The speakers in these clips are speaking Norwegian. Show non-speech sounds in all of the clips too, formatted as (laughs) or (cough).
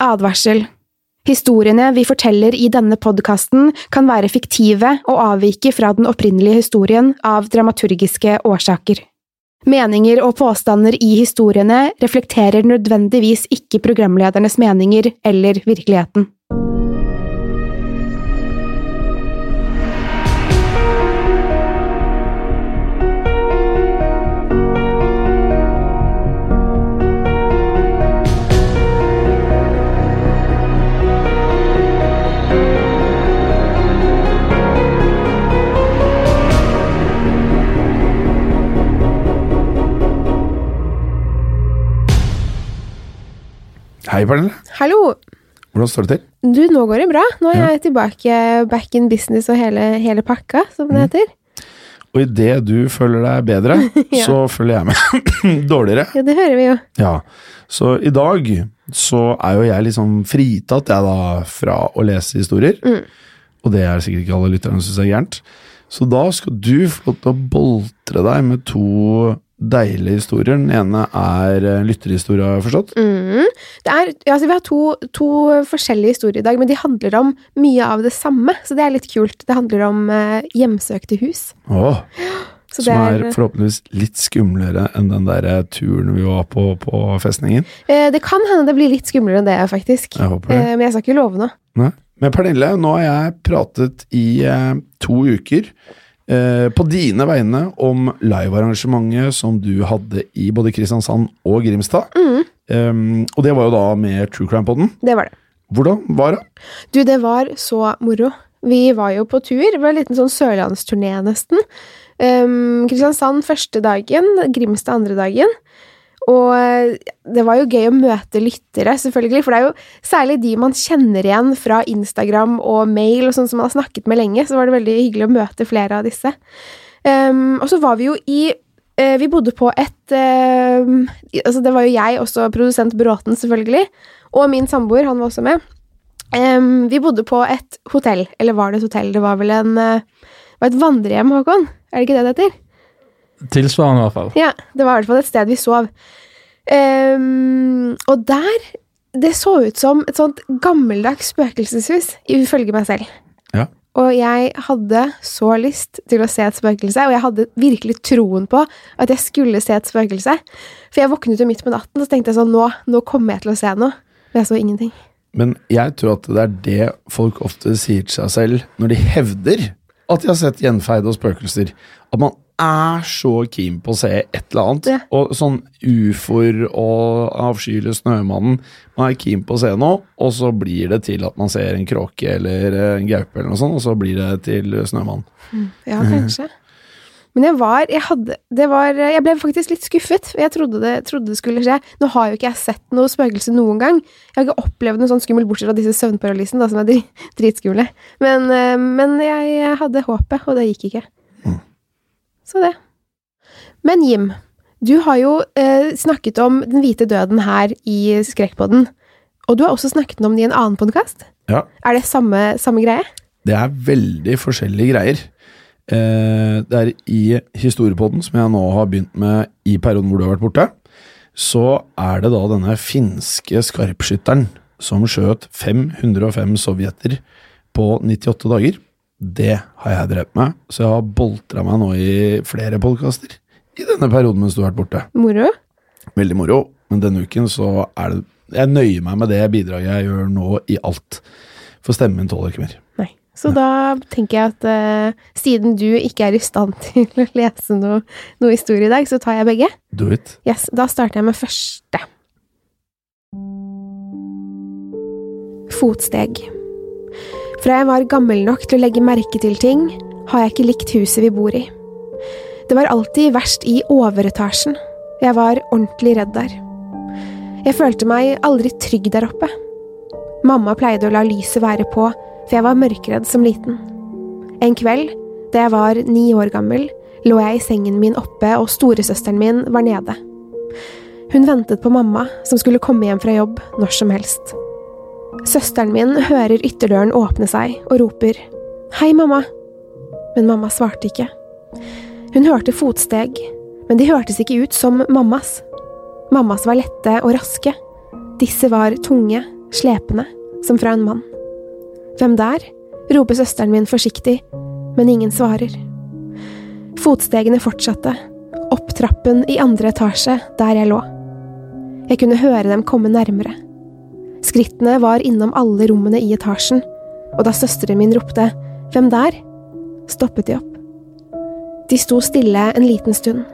Advarsel. Historiene vi forteller i denne podkasten kan være fiktive og avvike fra den opprinnelige historien av dramaturgiske årsaker. Meninger og påstander i historiene reflekterer nødvendigvis ikke programledernes meninger eller virkeligheten. Hei, Pernille. Hallo! Hvordan står det til? Du, nå går det bra. Nå er Ja. jeg tilbake back in business og hele, hele pakka, som det heter. Og idet du føler deg bedre, (laughs) Ja. så føler jeg meg (clears throat) dårligere. Ja, det hører vi jo. Ja. Så i dag så er jo jeg liksom fritatt, jeg da, fra å lese historier. Mm. Og det er sikkert ikke alle lytterne som syns er gærent. Så da skal du få lov til å boltre deg med to deilige historier. Den ene er eh, lytterhistorie, har jeg forstått. Mm. Det er, altså vi har to, to forskjellige historier i dag, men de handler om mye av det samme, så det er litt kult. Det handler om eh, hjemsøkte hus. Åh, Så som det er forhåpentligvis litt skumlere enn den der eh, turen vi var på på festningen. eh, det kan hende det blir litt skumlere enn det, faktisk. Jeg det. Eh, men jeg skal ikke love noe. Nei. Men Pernille, nå har jeg pratet i to uker eh, på dine vegne om livearrangementet som du hadde i både Kristiansand og Grimstad. Mm. Um, og det var jo da med True Crime Podden. Det var det. Hvordan var det? Du, det var så moro. Vi var jo på tur. Det var en liten sånn sørlandsturné, nesten. Um, Kristiansand første dagen, Grimstad andre dagen. Og eh, det var jo gøy å møte lyttere, selvfølgelig, for det er jo særlig de man kjenner igjen fra Instagram og mail, og sånn som man har snakket med lenge, så var det veldig hyggelig å møte flere av disse. Um, og så var vi jo i uh, Vi bodde på et uh, Altså, det var jo jeg, også produsent Bråten, selvfølgelig, og min samboer, han var også med. Um, vi bodde på et hotell, eller var det et hotell? Det var vel en uh, var et vandrehjem, Håkon? Er det ikke det det heter? Tilsvarende, i hvert fall. Ja, det var i hvert fall et sted vi sov. Um, og der Det så ut som et sånt gammeldags spøkelseshus, ifølge meg selv. Ja. Og jeg hadde så lyst til å se et spøkelse, og jeg hadde virkelig troen på at jeg skulle se et spøkelse. For jeg våknet jo midt på natten, og så tenkte jeg sånn Nå, nå kommer jeg til å se noe. Men jeg så ingenting. Men jeg tror at det er det folk ofte sier til seg selv når de hevder at de har sett gjenfeide og spøkelser. At man er så keen på å se et eller annet. Ja. Og sånn ufoer og avskyelig Snømannen. Man er keen på å se noe, og så blir det til at man ser en kråke eller en gaupe, eller noe sånt, og så blir det til Snømannen. Ja, kanskje. Men jeg var Jeg hadde Det var Jeg ble faktisk litt skuffet. Jeg trodde det, trodde det skulle skje. Nå har jo ikke jeg sett noe spøkelse noen gang. Jeg har ikke opplevd noe sånn skummelt, bortsett fra disse søvnparalysene, da, som er dri, (laughs) dritskumle. Men, eh, men jeg hadde håpet, og det gikk ikke. Så det. Men Jim, du har jo eh, snakket om Den hvite døden her i Skrekkpodden. Og du har også snakket om den i en annen podkast. Ja. Er det samme, samme greie? Det er veldig forskjellige greier. Eh, det er i historiepodden, som jeg nå har begynt med i perioden hvor du har vært borte, så er det da denne finske skarpskytteren som skjøt 505 sovjeter på 98 dager. Det har jeg drevet med, så jeg har boltra meg nå i flere podkaster i denne perioden mens du har vært borte. Moro? Veldig moro, men denne uken så er det Jeg nøyer meg med det bidraget jeg gjør nå i alt. For stemmen min tåler ikke mer. Nei. Så da tenker jeg at uh, siden du ikke er i stand (laughs) til å lese noe, noe historie i dag, så tar jeg begge. Do it. Yes, Da starter jeg med første. Fotsteg. Fra jeg var gammel nok til å legge merke til ting, har jeg ikke likt huset vi bor i. Det var alltid verst i overetasjen. Jeg var ordentlig redd der. Jeg følte meg aldri trygg der oppe. Mamma pleide å la lyset være på, for jeg var mørkredd som liten. En kveld, da jeg var ni år gammel, lå jeg i sengen min oppe, og storesøsteren min var nede. Hun ventet på mamma, som skulle komme hjem fra jobb når som helst. Søsteren min hører ytterdøren åpne seg og roper Hei, mamma. Men mamma svarte ikke. Hun hørte fotsteg, men de hørtes ikke ut som mammas. Mammas var lette og raske. Disse var tunge, slepende, som fra en mann. Hvem der? roper søsteren min forsiktig, men ingen svarer. Fotstegene fortsatte, opp trappen i andre etasje, der jeg lå. Jeg kunne høre dem komme nærmere. Skrittene var innom alle rommene i etasjen, og da søsteren min ropte Hvem der? stoppet de opp. De sto stille en liten stund.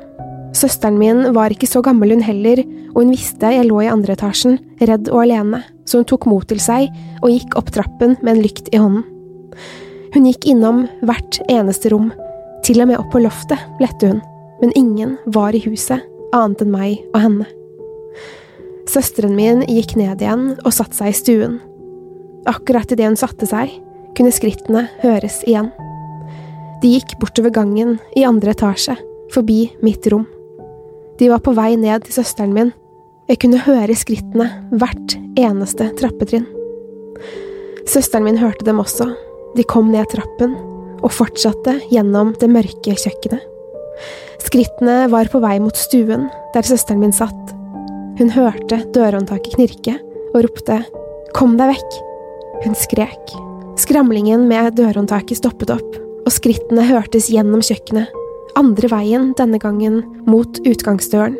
Søsteren min var ikke så gammel hun heller, og hun visste jeg lå i andre etasjen, redd og alene, så hun tok mot til seg og gikk opp trappen med en lykt i hånden. Hun gikk innom hvert eneste rom, til og med opp på loftet, lette hun, men ingen var i huset, annet enn meg og henne. Søsteren min gikk ned igjen og satte seg i stuen. Akkurat idet hun satte seg, kunne skrittene høres igjen. De gikk bortover gangen i andre etasje, forbi mitt rom. De var på vei ned til søsteren min. Jeg kunne høre skrittene hvert eneste trappetrinn. Søsteren min hørte dem også. De kom ned trappen og fortsatte gjennom det mørke kjøkkenet. Skrittene var på vei mot stuen, der søsteren min satt. Hun hørte dørhåndtaket knirke og ropte Kom deg vekk! Hun skrek. Skramlingen med dørhåndtaket stoppet opp, og skrittene hørtes gjennom kjøkkenet, andre veien denne gangen mot utgangsdøren.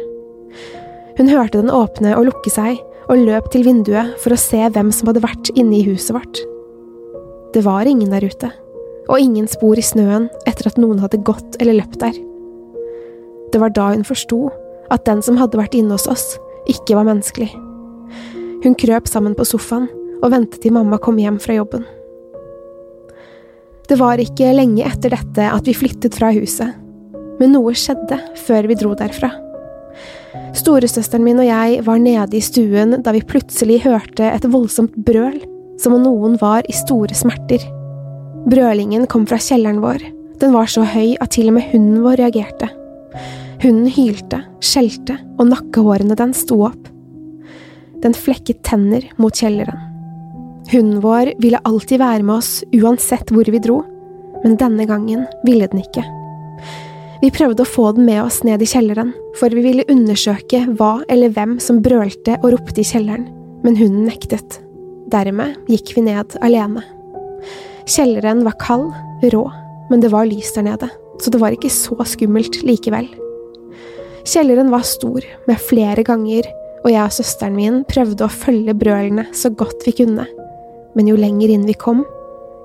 Hun hørte den åpne og lukke seg, og løp til vinduet for å se hvem som hadde vært inne i huset vårt. Det var ingen der ute, og ingen spor i snøen etter at noen hadde gått eller løpt der. Det var da hun forsto at den som hadde vært inne hos oss, ikke var menneskelig. Hun krøp sammen på sofaen og ventet til mamma kom hjem fra jobben. Det var ikke lenge etter dette at vi flyttet fra huset, men noe skjedde før vi dro derfra. Storesøsteren min og jeg var nede i stuen da vi plutselig hørte et voldsomt brøl, som om noen var i store smerter. Brølingen kom fra kjelleren vår, den var så høy at til og med hunden vår reagerte. Hunden hylte, skjelte, og nakkehårene den sto opp. Den flekket tenner mot kjelleren. Hunden vår ville alltid være med oss uansett hvor vi dro, men denne gangen ville den ikke. Vi prøvde å få den med oss ned i kjelleren, for vi ville undersøke hva eller hvem som brølte og ropte i kjelleren, men hunden nektet. Dermed gikk vi ned alene. Kjelleren var kald, rå, men det var lys der nede, så det var ikke så skummelt likevel. Kjelleren var stor, med flere ganger, og jeg og søsteren min prøvde å følge brølene så godt vi kunne, men jo lenger inn vi kom,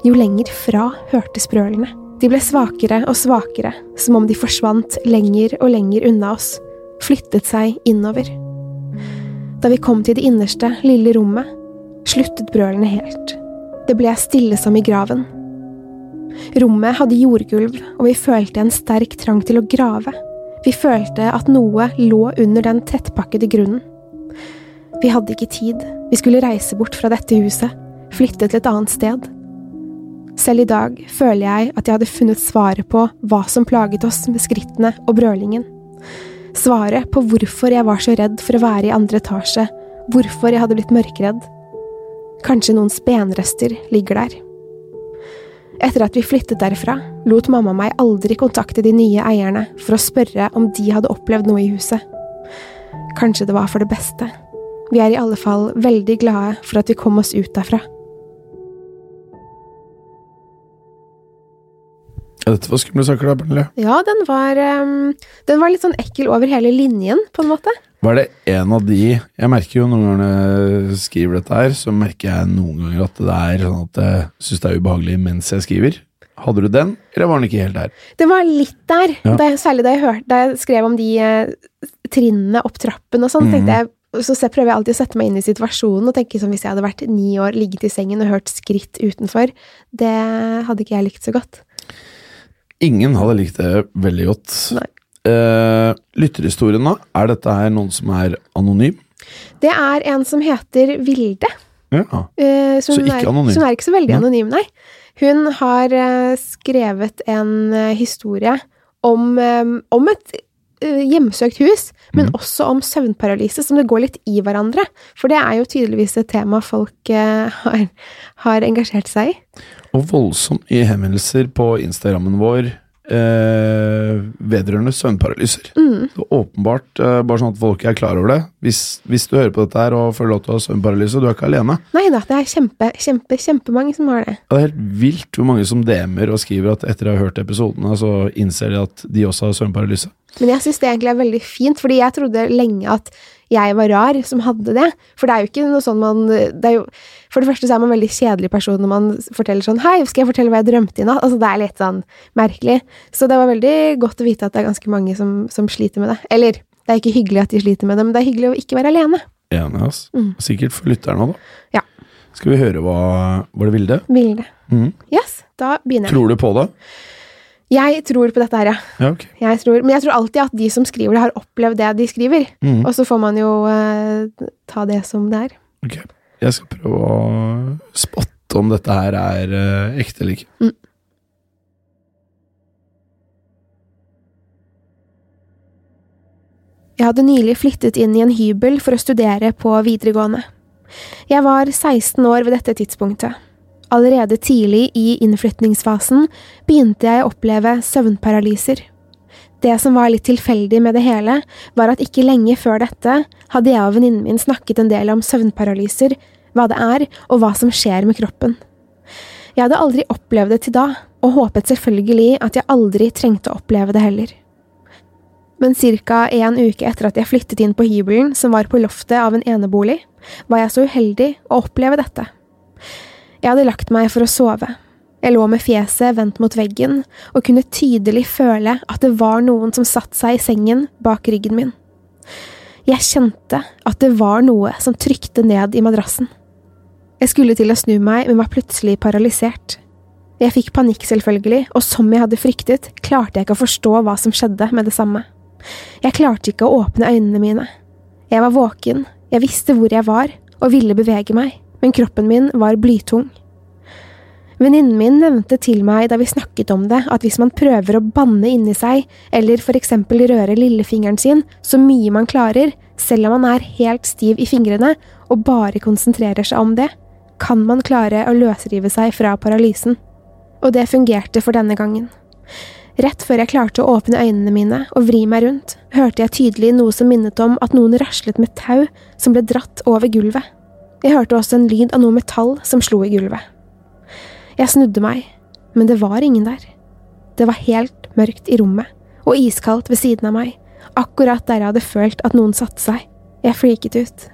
jo lenger fra hørtes brølene. De ble svakere og svakere, som om de forsvant lenger og lenger unna oss, flyttet seg innover. Da vi kom til det innerste, lille rommet, sluttet brølene helt. Det ble stille som i graven. Rommet hadde jordgulv, og vi følte en sterk trang til å grave. Vi følte at noe lå under den tettpakkede grunnen. Vi hadde ikke tid, vi skulle reise bort fra dette huset, flytte til et annet sted. Selv i dag føler jeg at jeg hadde funnet svaret på hva som plaget oss med skrittene og brølingen. Svaret på hvorfor jeg var så redd for å være i andre etasje, hvorfor jeg hadde blitt mørkredd. Kanskje noen spenrester ligger der. Etter at vi flyttet derfra, lot mamma meg aldri kontakte de nye eierne for å spørre om de hadde opplevd noe i huset. Kanskje det var for det beste. Vi er i alle fall veldig glade for at vi kom oss ut derfra. Ja, dette var skumle saker, da, Pernille. Ja, den var, um, den var litt sånn ekkel over hele linjen, på en måte. Var det en av de Jeg merker jo noen ganger når jeg skriver dette her, så merker jeg noen ganger at det er sånn at jeg syns det er ubehagelig mens jeg skriver. Hadde du den, eller var den ikke helt der? Det var litt der, Ja. da jeg, særlig da jeg, hørte, da jeg skrev om de eh, trinnene opp trappen og sånn. Mm. tenkte jeg så prøver jeg alltid å sette meg inn i situasjonen og tenke som hvis jeg hadde vært ni år, ligget i sengen og hørt skritt utenfor. Det hadde ikke jeg likt så godt. Ingen hadde likt det veldig godt. Nei. Eh, lytterhistorien, da? Er dette her noen som er anonym? Det er en som heter Vilde. Ja. Uh, så ikke er, anonym. Som er ikke så veldig anonym, nei. Hun har uh, skrevet en uh, historie om, um, om et hjemsøkt hus, men mm. også om søvnparalyse, som det går litt i hverandre. For det er jo tydeligvis et tema folk (laughs) har, har engasjert seg i. Og voldsomt mye henvendelser på Instagrammen vår eh, vedrørende søvnparalyser. Mm. Er åpenbart, eh, bare sånn at folk er klar over det. Hvis, hvis du hører på dette her og føler at du har søvnparalyse, du er ikke alene. Nei da, det er kjempe, kjempe, kjempemange som har det. Det er helt vilt hvor mange som DM-er og skriver at etter å ha hørt episodene, så innser de at de også har søvnparalyse. Men jeg syns det egentlig er veldig fint, fordi jeg trodde lenge at jeg var rar som hadde det. For det er jo ikke noe sånn man det er jo, For det første så er man en veldig kjedelig person når man forteller sånn Hei, skal jeg fortelle hva jeg drømte i natt? Altså, det er litt sånn merkelig. Så det var veldig godt å vite at det er ganske mange som, som sliter med det. Eller, det er ikke hyggelig at de sliter med det, men det er hyggelig å ikke være alene. Enig, ass. Mm. Sikkert for lytterne òg, da. Ja. Skal vi høre hva Var det Vilde? Vilde. Mm. Yes, da begynner jeg. Tror du på det? Jeg tror på dette her, ja. Ja, ok. Jeg tror, men jeg tror alltid at de som skriver det, har opplevd det de skriver. Mm. Og så får man jo eh, ta det som det er. Ok. Jeg skal prøve å spotte om dette her er eh, ekte eller ikke. Mm. Jeg hadde nylig flyttet inn i en hybel for å studere på videregående. Jeg var 16 år ved dette tidspunktet. Allerede tidlig i innflytningsfasen begynte jeg å oppleve søvnparalyser. Det som var litt tilfeldig med det hele, var at ikke lenge før dette hadde jeg og venninnen min snakket en del om søvnparalyser, hva det er og hva som skjer med kroppen. Jeg hadde aldri opplevd det til da, og håpet selvfølgelig at jeg aldri trengte å oppleve det heller. Men ca. en uke etter at jeg flyttet inn på hybelen som var på loftet av en enebolig, var jeg så uheldig å oppleve dette. Jeg hadde lagt meg for å sove. Jeg lå med fjeset vendt mot veggen og kunne tydelig føle at det var noen som satte seg i sengen bak ryggen min. Jeg kjente at det var noe som trykte ned i madrassen. Jeg skulle til å snu meg, men var plutselig paralysert. Jeg fikk panikk, selvfølgelig, og som jeg hadde fryktet, klarte jeg ikke å forstå hva som skjedde med det samme. Jeg klarte ikke å åpne øynene mine. Jeg var våken, jeg visste hvor jeg var, og ville bevege meg, men kroppen min var blytung. Venninnen min nevnte til meg da vi snakket om det, at hvis man prøver å banne inni seg, eller for eksempel røre lillefingeren sin så mye man klarer, selv om man er helt stiv i fingrene og bare konsentrerer seg om det, kan man klare å løsrive seg fra paralysen. Og det fungerte for denne gangen. Rett før jeg klarte å åpne øynene mine og vri meg rundt, hørte jeg tydelig noe som minnet om at noen raslet med tau som ble dratt over gulvet. Jeg hørte også en lyd av noe metall som slo i gulvet. Jeg snudde meg, men det var ingen der. Det var helt mørkt i rommet, og iskaldt ved siden av meg, akkurat der jeg hadde følt at noen satte seg. Jeg freaket ut.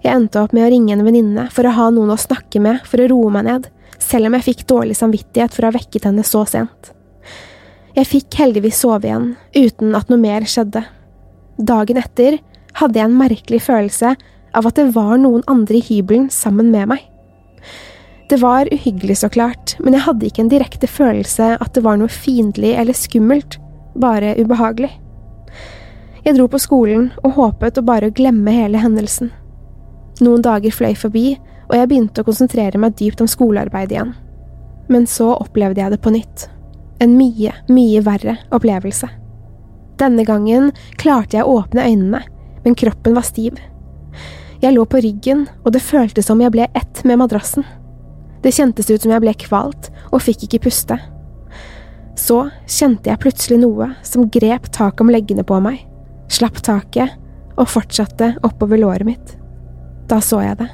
Jeg endte opp med å ringe en venninne for å ha noen å snakke med for å roe meg ned, selv om jeg fikk dårlig samvittighet for å ha vekket henne så sent. Jeg fikk heldigvis sove igjen, uten at noe mer skjedde. Dagen etter hadde jeg en merkelig følelse av at det var noen andre i hybelen sammen med meg. Det var uhyggelig, så klart, men jeg hadde ikke en direkte følelse at det var noe fiendtlig eller skummelt, bare ubehagelig. Jeg dro på skolen og håpet å bare glemme hele hendelsen. Noen dager fløy forbi, og jeg begynte å konsentrere meg dypt om skolearbeidet igjen. Men så opplevde jeg det på nytt. En mye, mye verre opplevelse. Denne gangen klarte jeg å åpne øynene, men kroppen var stiv. Jeg lå på ryggen, og det føltes som jeg ble ett med madrassen. Det kjentes ut som jeg ble kvalt og fikk ikke puste. Så kjente jeg plutselig noe som grep tak om leggene på meg, slapp taket og fortsatte oppover låret mitt. Da så jeg det.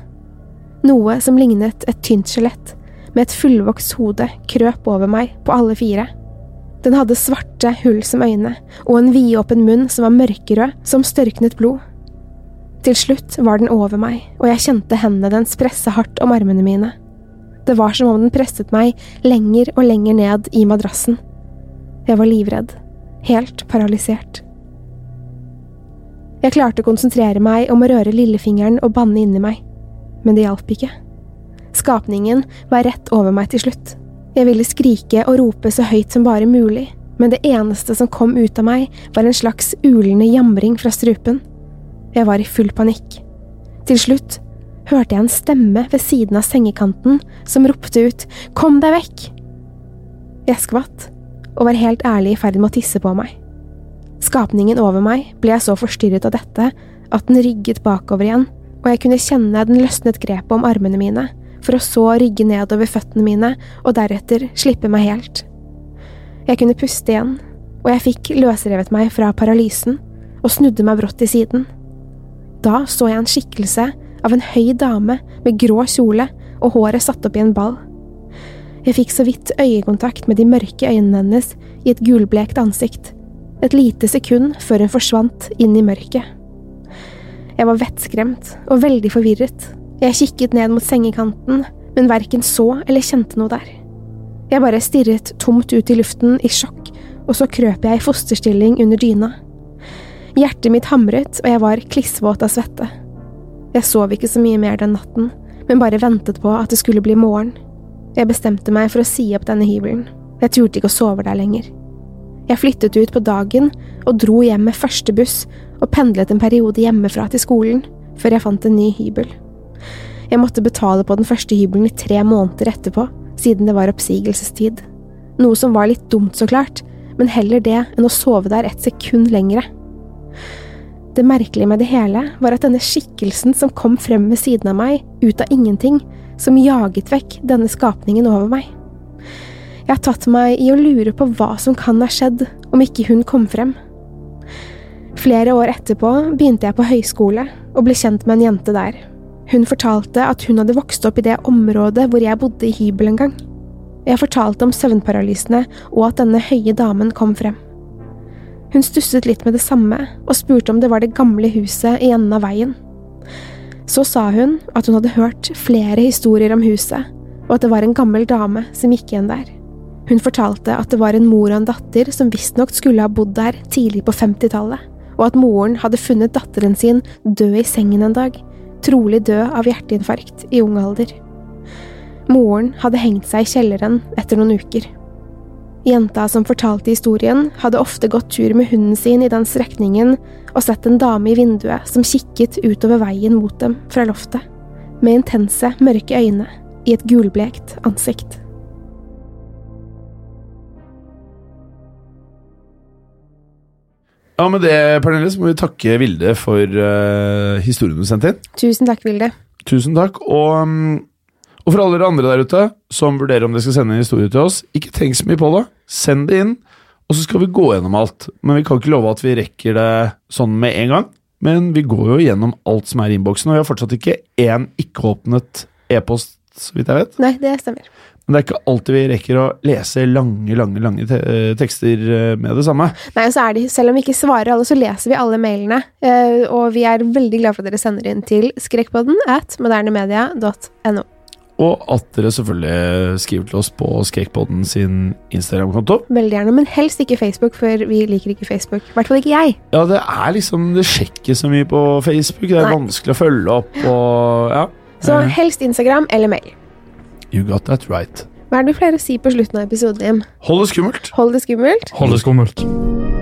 Noe som lignet et tynt skjelett, med et fullvokst hode, krøp over meg på alle fire. Den hadde svarte hull som øyne og en vidåpen munn som var mørkerød som størknet blod. Til slutt var den over meg, og jeg kjente hendene dens presse hardt om armene mine. Det var som om den presset meg lenger og lenger ned i madrassen. Jeg var livredd, helt paralysert. Jeg klarte å konsentrere meg om å røre lillefingeren og banne inni meg, men det hjalp ikke. Skapningen var rett over meg til slutt. Jeg ville skrike og rope så høyt som bare mulig, men det eneste som kom ut av meg, var en slags ulende jamring fra strupen. Jeg var i full panikk. Til slutt hørte jeg en stemme ved siden av sengekanten som ropte ut Kom deg vekk! Jeg skvatt og var helt ærlig i ferd med å tisse på meg. Skapningen over meg ble jeg så forstyrret av dette at den rygget bakover igjen, og jeg kunne kjenne den løsnet grepet om armene mine, for å så rygge nedover føttene mine og deretter slippe meg helt. Jeg kunne puste igjen, og jeg fikk løsrevet meg fra paralysen og snudde meg brått til siden. Da så jeg en skikkelse av en høy dame med grå kjole og håret satt opp i en ball. Jeg fikk så vidt øyekontakt med de mørke øynene hennes i et gulblekt ansikt, et lite sekund før hun forsvant inn i mørket. Jeg var vettskremt og veldig forvirret. Jeg kikket ned mot sengekanten, men verken så eller kjente noe der. Jeg bare stirret tomt ut i luften i sjokk, og så krøp jeg i fosterstilling under dyna. Hjertet mitt hamret, og jeg var klissvåt av svette. Jeg sov ikke så mye mer den natten, men bare ventet på at det skulle bli morgen. Jeg bestemte meg for å si opp denne hybelen. Jeg turte ikke å sove der lenger. Jeg flyttet ut på dagen og dro hjem med første buss og pendlet en periode hjemmefra til skolen, før jeg fant en ny hybel. Jeg måtte betale på den første hybelen i tre måneder etterpå, siden det var oppsigelsestid. Noe som var litt dumt, så klart, men heller det enn å sove der et sekund lengre. Det merkelige med det hele var at denne skikkelsen som kom frem ved siden av meg, ut av ingenting, som jaget vekk denne skapningen over meg. Jeg har tatt meg i å lure på hva som kan ha skjedd om ikke hun kom frem. Flere år etterpå begynte jeg på høyskole og ble kjent med en jente der. Hun fortalte at hun hadde vokst opp i det området hvor jeg bodde i hybel en gang. Jeg fortalte om søvnparalysene og at denne høye damen kom frem. Hun stusset litt med det samme og spurte om det var det gamle huset i enden av veien. Så sa hun at hun hadde hørt flere historier om huset, og at det var en gammel dame som gikk igjen der. Hun fortalte at det var en mor og en datter som visstnok skulle ha bodd der tidlig på 50-tallet, og at moren hadde funnet datteren sin død i sengen en dag, trolig død av hjerteinfarkt i ung alder. Moren hadde hengt seg i kjelleren etter noen uker. Jenta som fortalte historien, hadde ofte gått tur med hunden sin i den strekningen og sett en dame i vinduet som kikket utover veien mot dem fra loftet, med intense, mørke øyne i et gulblekt ansikt. Ja, Med det Pernille, så må vi takke Vilde for uh, historien du sendte inn. Tusen takk, Vilde. Tusen takk. Og, um, og for alle dere andre der ute som vurderer om dere skal sende en historie til oss, ikke tenk så mye på det. Send det inn, og så skal vi gå gjennom alt. Men vi kan ikke love at vi rekker det sånn med en gang. Men vi går jo gjennom alt som er i innboksen, og vi har fortsatt ikke én ikke-åpnet e-post, så vidt jeg vet. Nei, det stemmer. Men det er ikke alltid vi rekker å lese lange, lange lange te tekster eh, med det samme. Nei, og så er det, Selv om vi ikke svarer alle, så leser vi alle mailene. Eh, og vi er veldig glad for at dere sender inn til skrekkpodden at modernemedia.no. Og at dere selvfølgelig skriver til oss på Skakepodden sin Instagram-konto. Veldig gjerne, men helst ikke Facebook, for vi liker ikke Facebook. I hvert fall ikke jeg. Ja, det er liksom Det sjekker så mye på Facebook. Det er Nei. vanskelig å følge opp og Ja. Så Eh, helst Instagram eller mail. You got that right. Hva er det du pleier å si på slutten av episoden, Jim? Hold det skummelt. Hold det skummelt. Hold det skummelt.